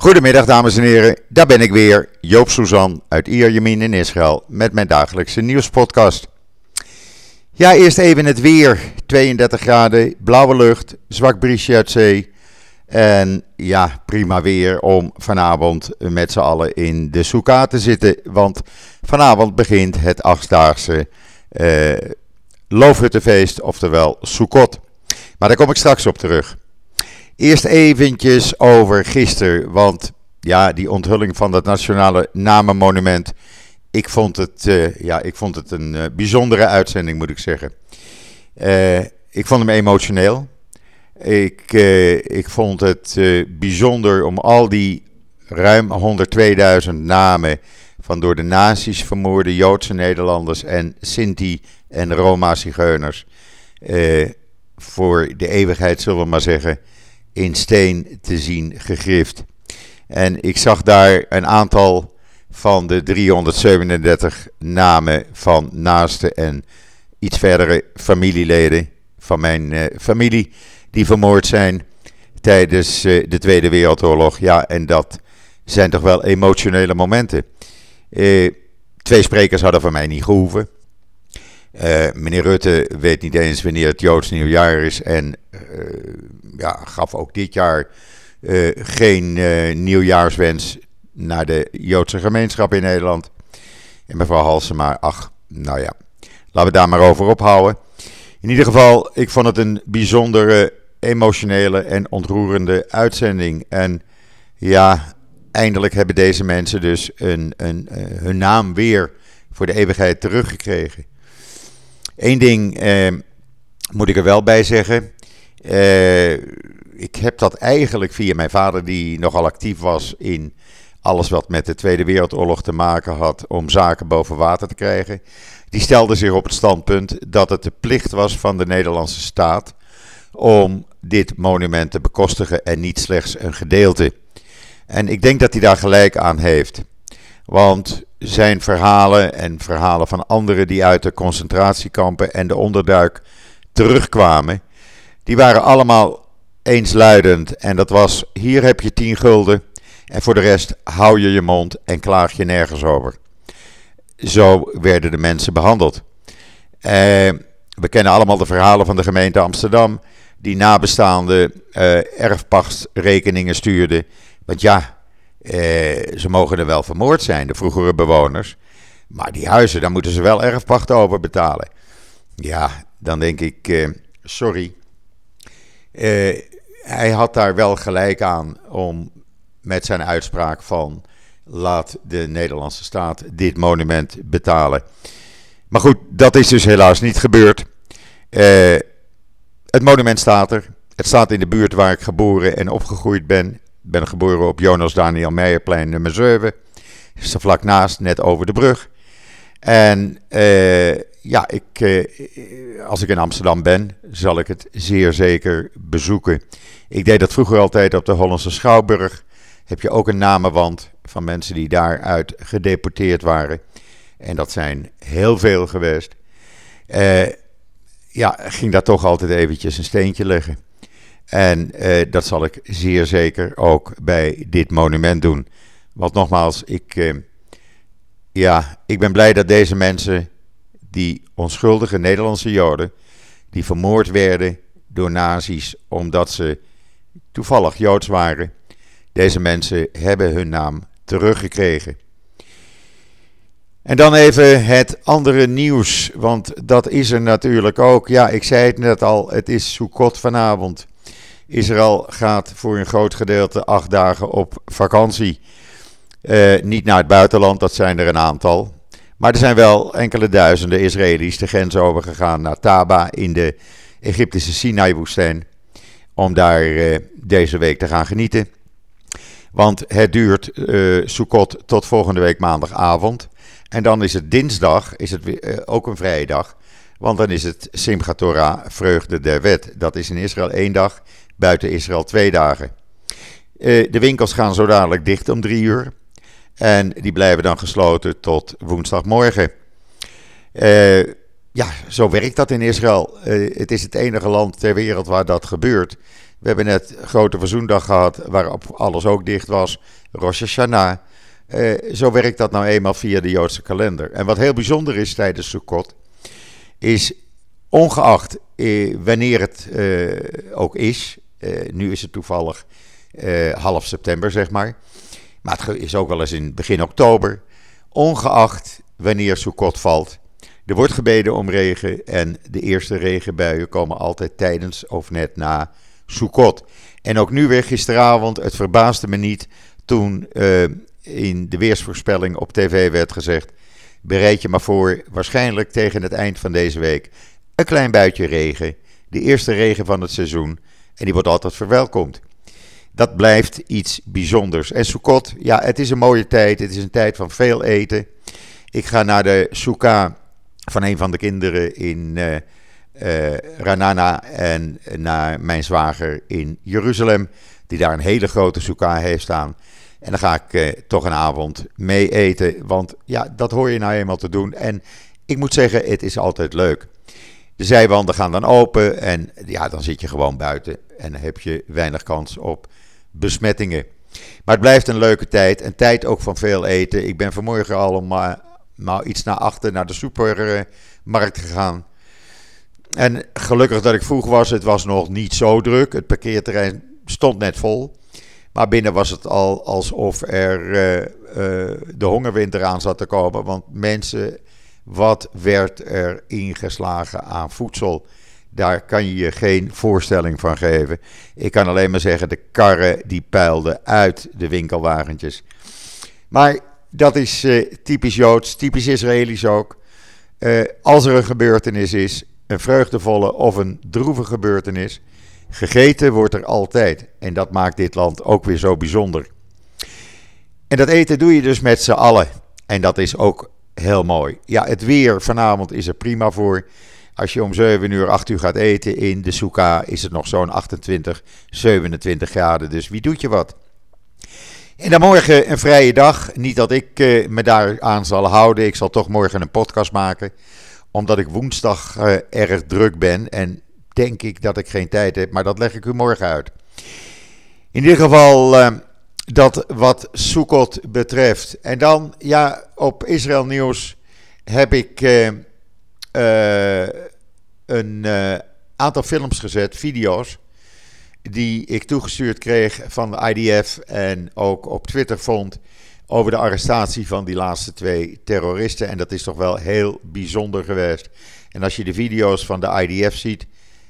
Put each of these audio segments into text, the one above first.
Goedemiddag dames en heren, daar ben ik weer, Joop Suzan uit Ierjemien in Israël met mijn dagelijkse nieuwspodcast. Ja, eerst even het weer. 32 graden, blauwe lucht, zwak briesje uit zee. En ja, prima weer om vanavond met z'n allen in de Soeka te zitten. Want vanavond begint het achtdaagse uh, Loofhuttenfeest, oftewel Sukkot. Maar daar kom ik straks op terug. Eerst eventjes over gisteren, want ja, die onthulling van dat nationale namenmonument. Ik vond het, uh, ja, ik vond het een uh, bijzondere uitzending, moet ik zeggen. Uh, ik vond hem emotioneel. Ik, ik vond het bijzonder om al die ruim 102.000 namen van door de nazi's vermoorde Joodse Nederlanders en Sinti en Roma-zigeuners voor de eeuwigheid, zullen we maar zeggen, in steen te zien gegrift. En ik zag daar een aantal van de 337 namen van naaste en iets verdere familieleden van mijn uh, familie die vermoord zijn tijdens uh, de Tweede Wereldoorlog. Ja, en dat zijn toch wel emotionele momenten. Uh, twee sprekers hadden van mij niet gehoeven. meneer Rutte weet niet eens wanneer het Joods nieuwjaar is en ja, gaf ook dit jaar uh, geen uh, nieuwjaarswens naar de Joodse gemeenschap in Nederland. En mevrouw Halsema, ach, nou ja, laten we daar maar over ophouden. In ieder geval, ik vond het een bijzondere, emotionele en ontroerende uitzending. En ja, eindelijk hebben deze mensen dus een, een, uh, hun naam weer voor de eeuwigheid teruggekregen. Eén ding eh, moet ik er wel bij zeggen. Uh, ik heb dat eigenlijk via mijn vader, die nogal actief was in alles wat met de Tweede Wereldoorlog te maken had om zaken boven water te krijgen. Die stelde zich op het standpunt dat het de plicht was van de Nederlandse staat om dit monument te bekostigen en niet slechts een gedeelte. En ik denk dat hij daar gelijk aan heeft. Want zijn verhalen en verhalen van anderen die uit de concentratiekampen en de onderduik terugkwamen, die waren allemaal eensluidend. En dat was: hier heb je 10 gulden. En voor de rest hou je je mond en klaag je nergens over. Zo werden de mensen behandeld. Eh, we kennen allemaal de verhalen van de gemeente Amsterdam. Die nabestaande uh, erfpachtsrekeningen stuurde. Want ja, uh, ze mogen er wel vermoord zijn, de vroegere bewoners. Maar die huizen, daar moeten ze wel erfpacht over betalen. Ja, dan denk ik, sorry. Uh, hij had daar wel gelijk aan om met zijn uitspraak van laat de Nederlandse staat dit monument betalen. Maar goed, dat is dus helaas niet gebeurd. Uh, het monument staat er. Het staat in de buurt waar ik geboren en opgegroeid ben. Ik ben geboren op Jonas Daniel Meijerplein nummer 7. Is er vlak naast, net over de brug. En uh, ja, ik, uh, als ik in Amsterdam ben, zal ik het zeer zeker bezoeken. Ik deed dat vroeger altijd op de Hollandse Schouwburg. Heb je ook een namenwand van mensen die daaruit gedeporteerd waren. En dat zijn heel veel geweest. Uh, ja, ging daar toch altijd eventjes een steentje leggen. En uh, dat zal ik zeer zeker ook bij dit monument doen. Want nogmaals, ik, ja, ik ben blij dat deze mensen, die onschuldige Nederlandse Joden, die vermoord werden door nazi's omdat ze toevallig Joods waren. Deze mensen hebben hun naam teruggekregen. En dan even het andere nieuws, want dat is er natuurlijk ook. Ja, ik zei het net al, het is Sukkot vanavond. Israël gaat voor een groot gedeelte acht dagen op vakantie. Uh, niet naar het buitenland, dat zijn er een aantal. Maar er zijn wel enkele duizenden Israëli's de grens overgegaan naar Taba in de Egyptische Sinai-woestijn om daar uh, deze week te gaan genieten. Want het duurt uh, Sukkot tot volgende week maandagavond. En dan is het dinsdag, is het uh, ook een vrije dag. Want dan is het Simchat Torah, vreugde der wet. Dat is in Israël één dag, buiten Israël twee dagen. de winkels gaan zo dadelijk dicht om drie uur. En die blijven dan gesloten tot woensdagmorgen. Ja, zo werkt dat in Israël. Uh, het is het enige land ter wereld waar dat gebeurt. We hebben net Grote Verzoendag gehad, waarop alles ook dicht was. Rosh Hashanah. Uh, zo werkt dat nou eenmaal via de Joodse kalender. En wat heel bijzonder is tijdens Sukkot, is ongeacht eh, wanneer het eh, ook is, eh, nu is het toevallig eh, half september zeg maar, maar het is ook wel eens in begin oktober, ongeacht wanneer Sukkot valt, er wordt gebeden om regen en de eerste regenbuien komen altijd tijdens of net na Sukkot. En ook nu weer gisteravond, het verbaasde me niet toen uh, in de weersvoorspelling op tv werd gezegd: bereid je maar voor, waarschijnlijk tegen het eind van deze week, een klein buitje regen. De eerste regen van het seizoen. En die wordt altijd verwelkomd. Dat blijft iets bijzonders. En Sukkot, ja, het is een mooie tijd. Het is een tijd van veel eten. Ik ga naar de Sukkah van een van de kinderen in uh, Ranana en naar mijn zwager in Jeruzalem, die daar een hele grote Sukkah heeft staan. En dan ga ik uh, toch een avond mee eten, want ja, dat hoor je nou eenmaal te doen. En ik moet zeggen, het is altijd leuk. De zijwanden gaan dan open en ja, dan zit je gewoon buiten en heb je weinig kans op besmettingen. Maar het blijft een leuke tijd, een tijd ook van veel eten. Ik ben vanmorgen al om maar iets naar achter naar de supermarkt gegaan. En gelukkig dat ik vroeg was, het was nog niet zo druk. Het parkeerterrein stond net vol. Maar binnen was het al alsof er uh, uh, de hongerwinter aan zat te komen. Want mensen, wat werd er ingeslagen aan voedsel? Daar kan je je geen voorstelling van geven. Ik kan alleen maar zeggen, de karren die puilden uit de winkelwagentjes. Maar dat is uh, typisch Joods, typisch Israëlisch ook. Uh, als er een gebeurtenis is, een vreugdevolle of een droevige gebeurtenis, gegeten wordt er altijd. En dat maakt dit land ook weer zo bijzonder. En dat eten doe je dus met z'n allen. En dat is ook heel mooi. Ja, het weer vanavond is er prima voor. Als je om 7 uur, 8 uur gaat eten in de Souka, is het nog zo'n 28, 27 graden. Dus wie doet je wat? En dan morgen een vrije dag. Niet dat ik uh, me daar aan zal houden. Ik zal toch morgen een podcast maken. Omdat ik woensdag uh, erg druk ben. En denk ik dat ik geen tijd heb. Maar dat leg ik u morgen uit. In ieder geval uh, dat wat Sukkot betreft. En dan, ja, op Israël Nieuws heb ik een aantal films gezet, video's die ik toegestuurd kreeg van de IDF en ook op Twitter vond over de arrestatie van die laatste twee terroristen. En dat is toch wel heel bijzonder geweest. En als je de video's van de IDF ziet,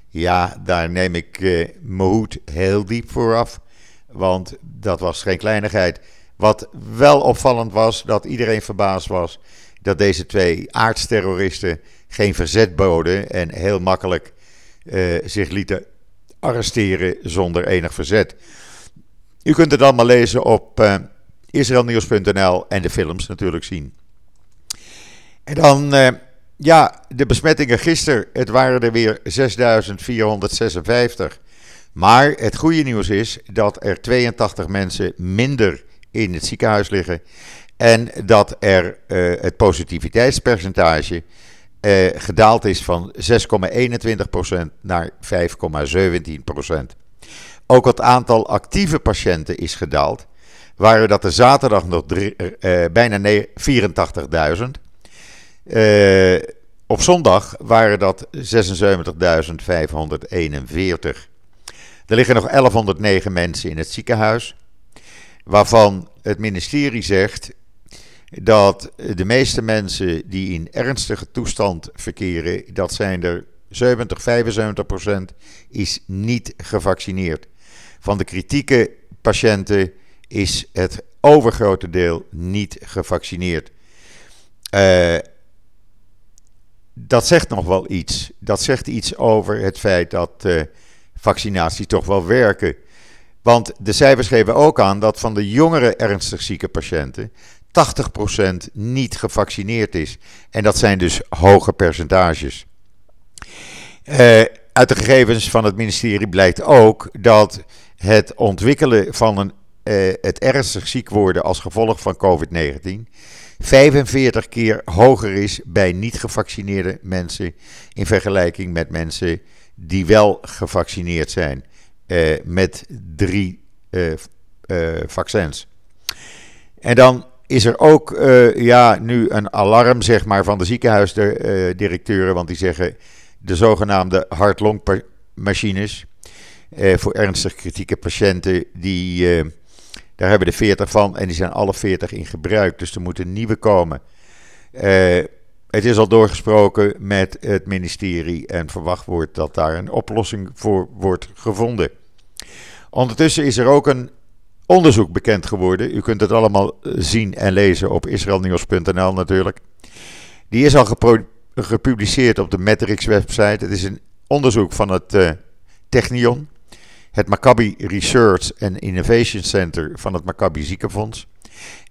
ja, daar neem ik uh, mijn hoed heel diep voor af. Want dat was geen kleinigheid. Wat wel opvallend was, dat iedereen verbaasd was dat deze twee aardsterroristen geen verzet boden en heel makkelijk uh, zich lieten arresteren zonder enig verzet. U kunt het allemaal lezen op uh, israelnieuws.nl en de films natuurlijk zien. En dan, uh, ja, de besmettingen gisteren. Het waren er weer 6456. Maar het goede nieuws is dat er 82 mensen minder in het ziekenhuis liggen. En dat er het positiviteitspercentage uh, gedaald is van 6,21% naar 5,17%. Ook het aantal actieve patiënten is gedaald. Waren dat er zaterdag nog drie, uh, bijna 84.000. Uh, op zondag waren dat 76.541. Er liggen nog 1109 mensen in het ziekenhuis. Waarvan het ministerie zegt dat de meeste mensen die in ernstige toestand verkeren, dat zijn er 70, 75 procent, is niet gevaccineerd. Van de kritieke patiënten is het overgrote deel niet gevaccineerd. Uh, dat zegt nog wel iets. Dat zegt iets over het feit dat uh, vaccinaties toch wel werken. Want de cijfers geven ook aan dat van de jongere ernstig zieke patiënten 80% niet gevaccineerd is. En dat zijn dus hoge percentages. Uh, uit de gegevens van het ministerie blijkt ook dat het ontwikkelen van een, uh, het ernstig ziek worden als gevolg van COVID-19 45 keer hoger is bij niet gevaccineerde mensen in vergelijking met mensen die wel gevaccineerd zijn. met drie vaccins. En dan is er ook ja, nu een alarm zeg maar, van de ziekenhuisdirecteuren, want die zeggen de zogenaamde hart-longmachines voor ernstig kritieke patiënten, die, daar hebben de 40 van en die zijn alle 40 in gebruik, dus er moeten nieuwe komen. Het is al doorgesproken met het ministerie en verwacht wordt dat daar een oplossing voor wordt gevonden. Ondertussen is er ook een onderzoek bekend geworden. U kunt het allemaal zien en lezen op israelnieuws.nl natuurlijk. Die is al gepubliceerd op de Matrix website. Het is een onderzoek van het uh, Technion, het Maccabi Research and Innovation Center van het Maccabi Ziekenfonds.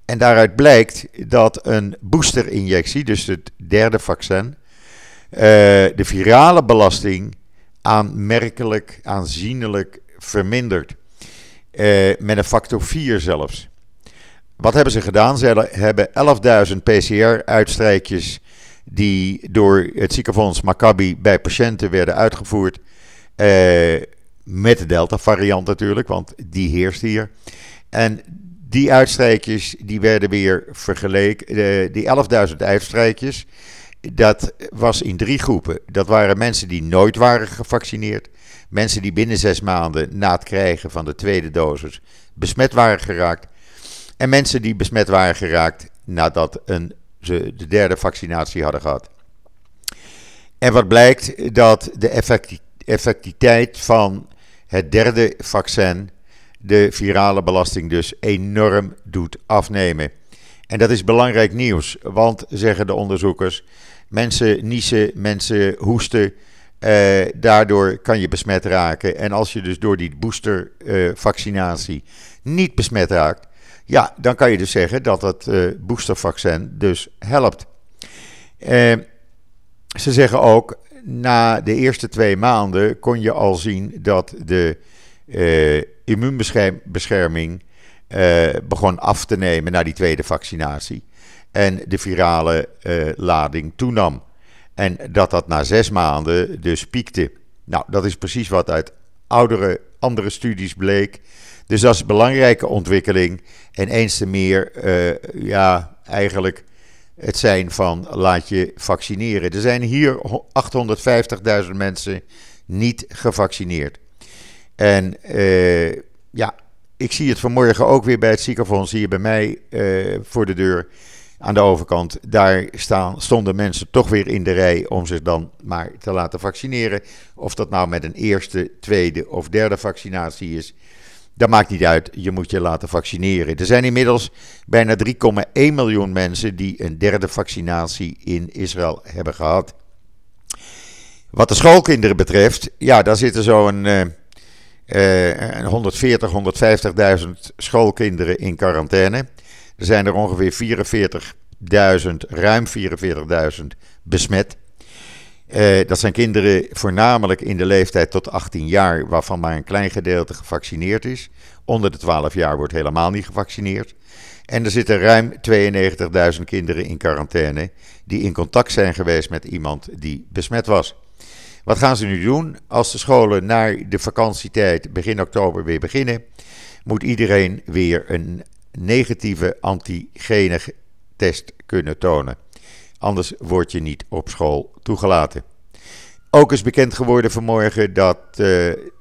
En daaruit blijkt dat een boosterinjectie, dus het derde vaccin, uh, de virale belasting aanmerkelijk, aanzienlijk vermindert. Uh, met een factor 4 zelfs. Wat hebben ze gedaan? Ze hebben 11.000 PCR-uitstrijkjes die door het ziekenfonds Maccabi bij patiënten werden uitgevoerd. Uh, met de Delta-variant natuurlijk, want die heerst hier. En die uitstrijkjes die werden weer vergeleken. De, die 11.000 uitstrijkjes, dat was in drie groepen. Dat waren mensen die nooit waren gevaccineerd. Mensen die binnen zes maanden na het krijgen van de tweede dosis besmet waren geraakt. En mensen die besmet waren geraakt nadat een, ze de derde vaccinatie hadden gehad. En wat blijkt dat de effectiviteit van het derde vaccin de virale belasting dus enorm doet afnemen. En dat is belangrijk nieuws, want zeggen de onderzoekers, mensen niezen, mensen hoesten, eh, daardoor kan je besmet raken. En als je dus door die boostervaccinatie eh, niet besmet raakt, ja, dan kan je dus zeggen dat het eh, boostervaccin dus helpt. Ze zeggen ook, na de eerste twee maanden kon je al zien dat de uh, immuunbescherming uh, begon af te nemen na die tweede vaccinatie. En de virale uh, lading toenam. En dat dat na zes maanden dus piekte. Nou, dat is precies wat uit oudere, andere studies bleek. Dus dat is een belangrijke ontwikkeling. En eens te meer, ja, eigenlijk het zijn van laat je vaccineren. Er zijn hier 850.000 mensen niet gevaccineerd. En uh, ja, ik zie het vanmorgen ook weer bij het ziekenfonds hier bij mij uh, voor de deur aan de overkant. Daar staan, stonden mensen toch weer in de rij om zich dan maar te laten vaccineren. Of dat nou met een eerste, tweede of derde vaccinatie is. Dat maakt niet uit, je moet je laten vaccineren. Er zijn inmiddels bijna 3,1 miljoen mensen die een derde vaccinatie in Israël hebben gehad. Wat de schoolkinderen betreft, ja, daar zitten zo'n uh, uh, 140, 150.000 schoolkinderen in quarantaine. Er zijn er ongeveer 44.000, ruim 44.000 besmet. Uh, dat zijn kinderen voornamelijk in de leeftijd tot 18 jaar, waarvan maar een klein gedeelte gevaccineerd is. Onder de 12 jaar wordt helemaal niet gevaccineerd. En er zitten ruim 92.000 kinderen in quarantaine die in contact zijn geweest met iemand die besmet was. Wat gaan ze nu doen? Als de scholen naar de vakantietijd begin oktober weer beginnen, moet iedereen weer een negatieve antigene test kunnen tonen. Anders word je niet op school toegelaten. Ook is bekend geworden vanmorgen dat uh,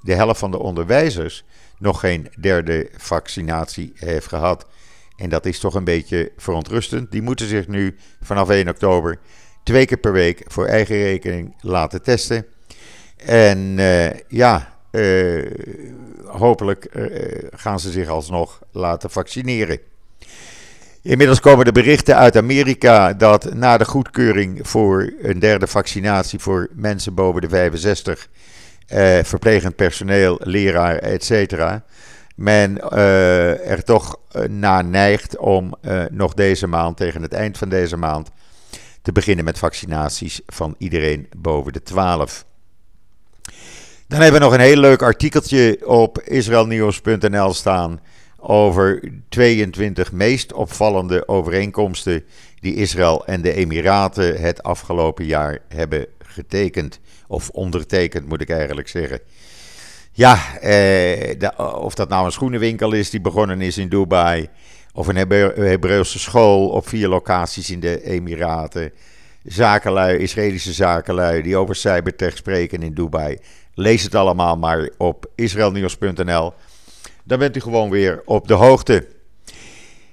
de helft van de onderwijzers nog geen derde vaccinatie heeft gehad. En dat is toch een beetje verontrustend. Die moeten zich nu vanaf 1 oktober twee keer per week voor eigen rekening laten testen. En uh, ja, uh, hopelijk gaan ze zich alsnog laten vaccineren. Inmiddels komen de berichten uit Amerika dat na de goedkeuring voor een derde vaccinatie voor mensen boven de 65, eh, verplegend personeel, leraar, etc., men eh, er toch naar neigt om uh, nog deze maand, tegen het eind van deze maand, te beginnen met vaccinaties van iedereen boven de 12. Dan hebben we nog een heel leuk artikeltje op israelnieuws.nl staan over 22 meest opvallende overeenkomsten die Israël en de Emiraten het afgelopen jaar hebben getekend. Of ondertekend, moet ik eigenlijk zeggen. Ja, eh, of dat nou een schoenenwinkel is die begonnen is in Dubai. Of een Hebreeuwse school op vier locaties in de Emiraten. Zakenlui, Israëlische zakenlui die over cybertech spreken in Dubai. Lees het allemaal maar op israelnieuws.nl. Dan bent u gewoon weer op de hoogte.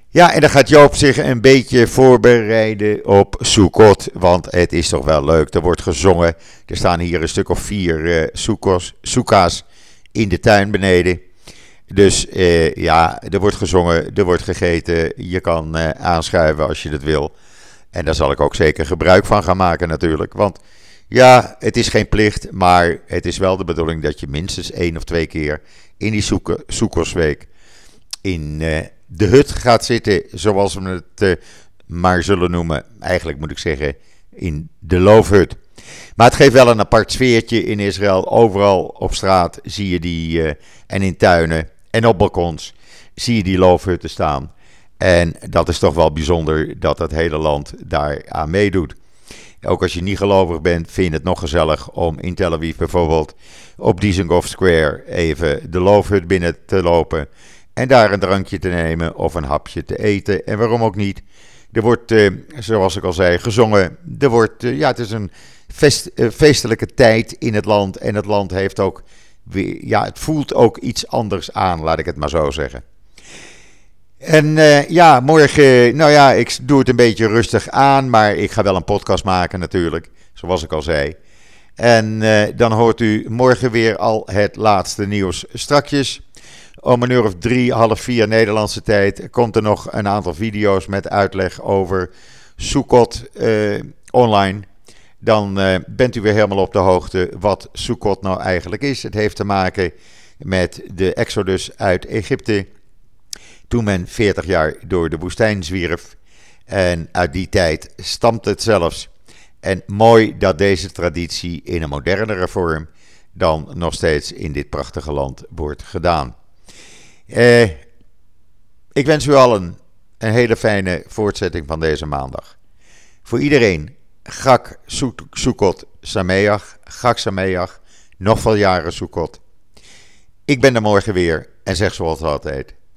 Ja, en dan gaat Joop zich een beetje voorbereiden op Sukkot. Want het is toch wel leuk. Er wordt gezongen. Er staan hier een stuk of vier uh, in de tuin beneden. Dus uh, ja, er wordt gezongen, er wordt gegeten. Je kan uh, aanschuiven als je dat wil. En daar zal ik ook zeker gebruik van gaan maken natuurlijk. Want ja, het is geen plicht, maar het is wel de bedoeling dat je minstens één of twee keer in die Soekersweek in uh, de hut gaat zitten, zoals we het uh, maar zullen noemen. Eigenlijk moet ik zeggen, in de loofhut. Maar het geeft wel een apart sfeertje in Israël. Overal op straat zie je die, uh, en in tuinen en op balkons, zie je die loofhutten staan. En dat is toch wel bijzonder dat het hele land daar aan meedoet. Ook als je niet gelovig bent, vind je het nog gezellig om in Tel Aviv bijvoorbeeld op Dizengoff Square even de loofhut binnen te lopen. En daar een drankje te nemen of een hapje te eten. En waarom ook niet. Er wordt, eh, zoals ik al zei, gezongen. Er wordt, eh, ja, het is een fest, eh, feestelijke tijd in het land. En het land heeft ook, ja, het voelt ook iets anders aan, laat ik het maar zo zeggen. En uh, ja, morgen, nou ja, ik doe het een beetje rustig aan, maar ik ga wel een podcast maken natuurlijk, zoals ik al zei. En uh, dan hoort u morgen weer al het laatste nieuws. Strakjes, om een uur of drie, half vier Nederlandse tijd, komt er nog een aantal video's met uitleg over Soekot online. Dan bent u weer helemaal op de hoogte wat Soekot nou eigenlijk is. Het heeft te maken met de exodus uit Egypte toen men 40 jaar door de woestijn zwierf. En uit die tijd stamt het zelfs. En mooi dat deze traditie in een modernere vorm dan nog steeds in dit prachtige land wordt gedaan. Eh, ik wens u allen een hele fijne voortzetting van deze maandag. Voor iedereen, Gak Soekot Sameach, Gak Sameach, nog veel jaren Soekot. Ik ben er morgen weer en zeg zoals altijd.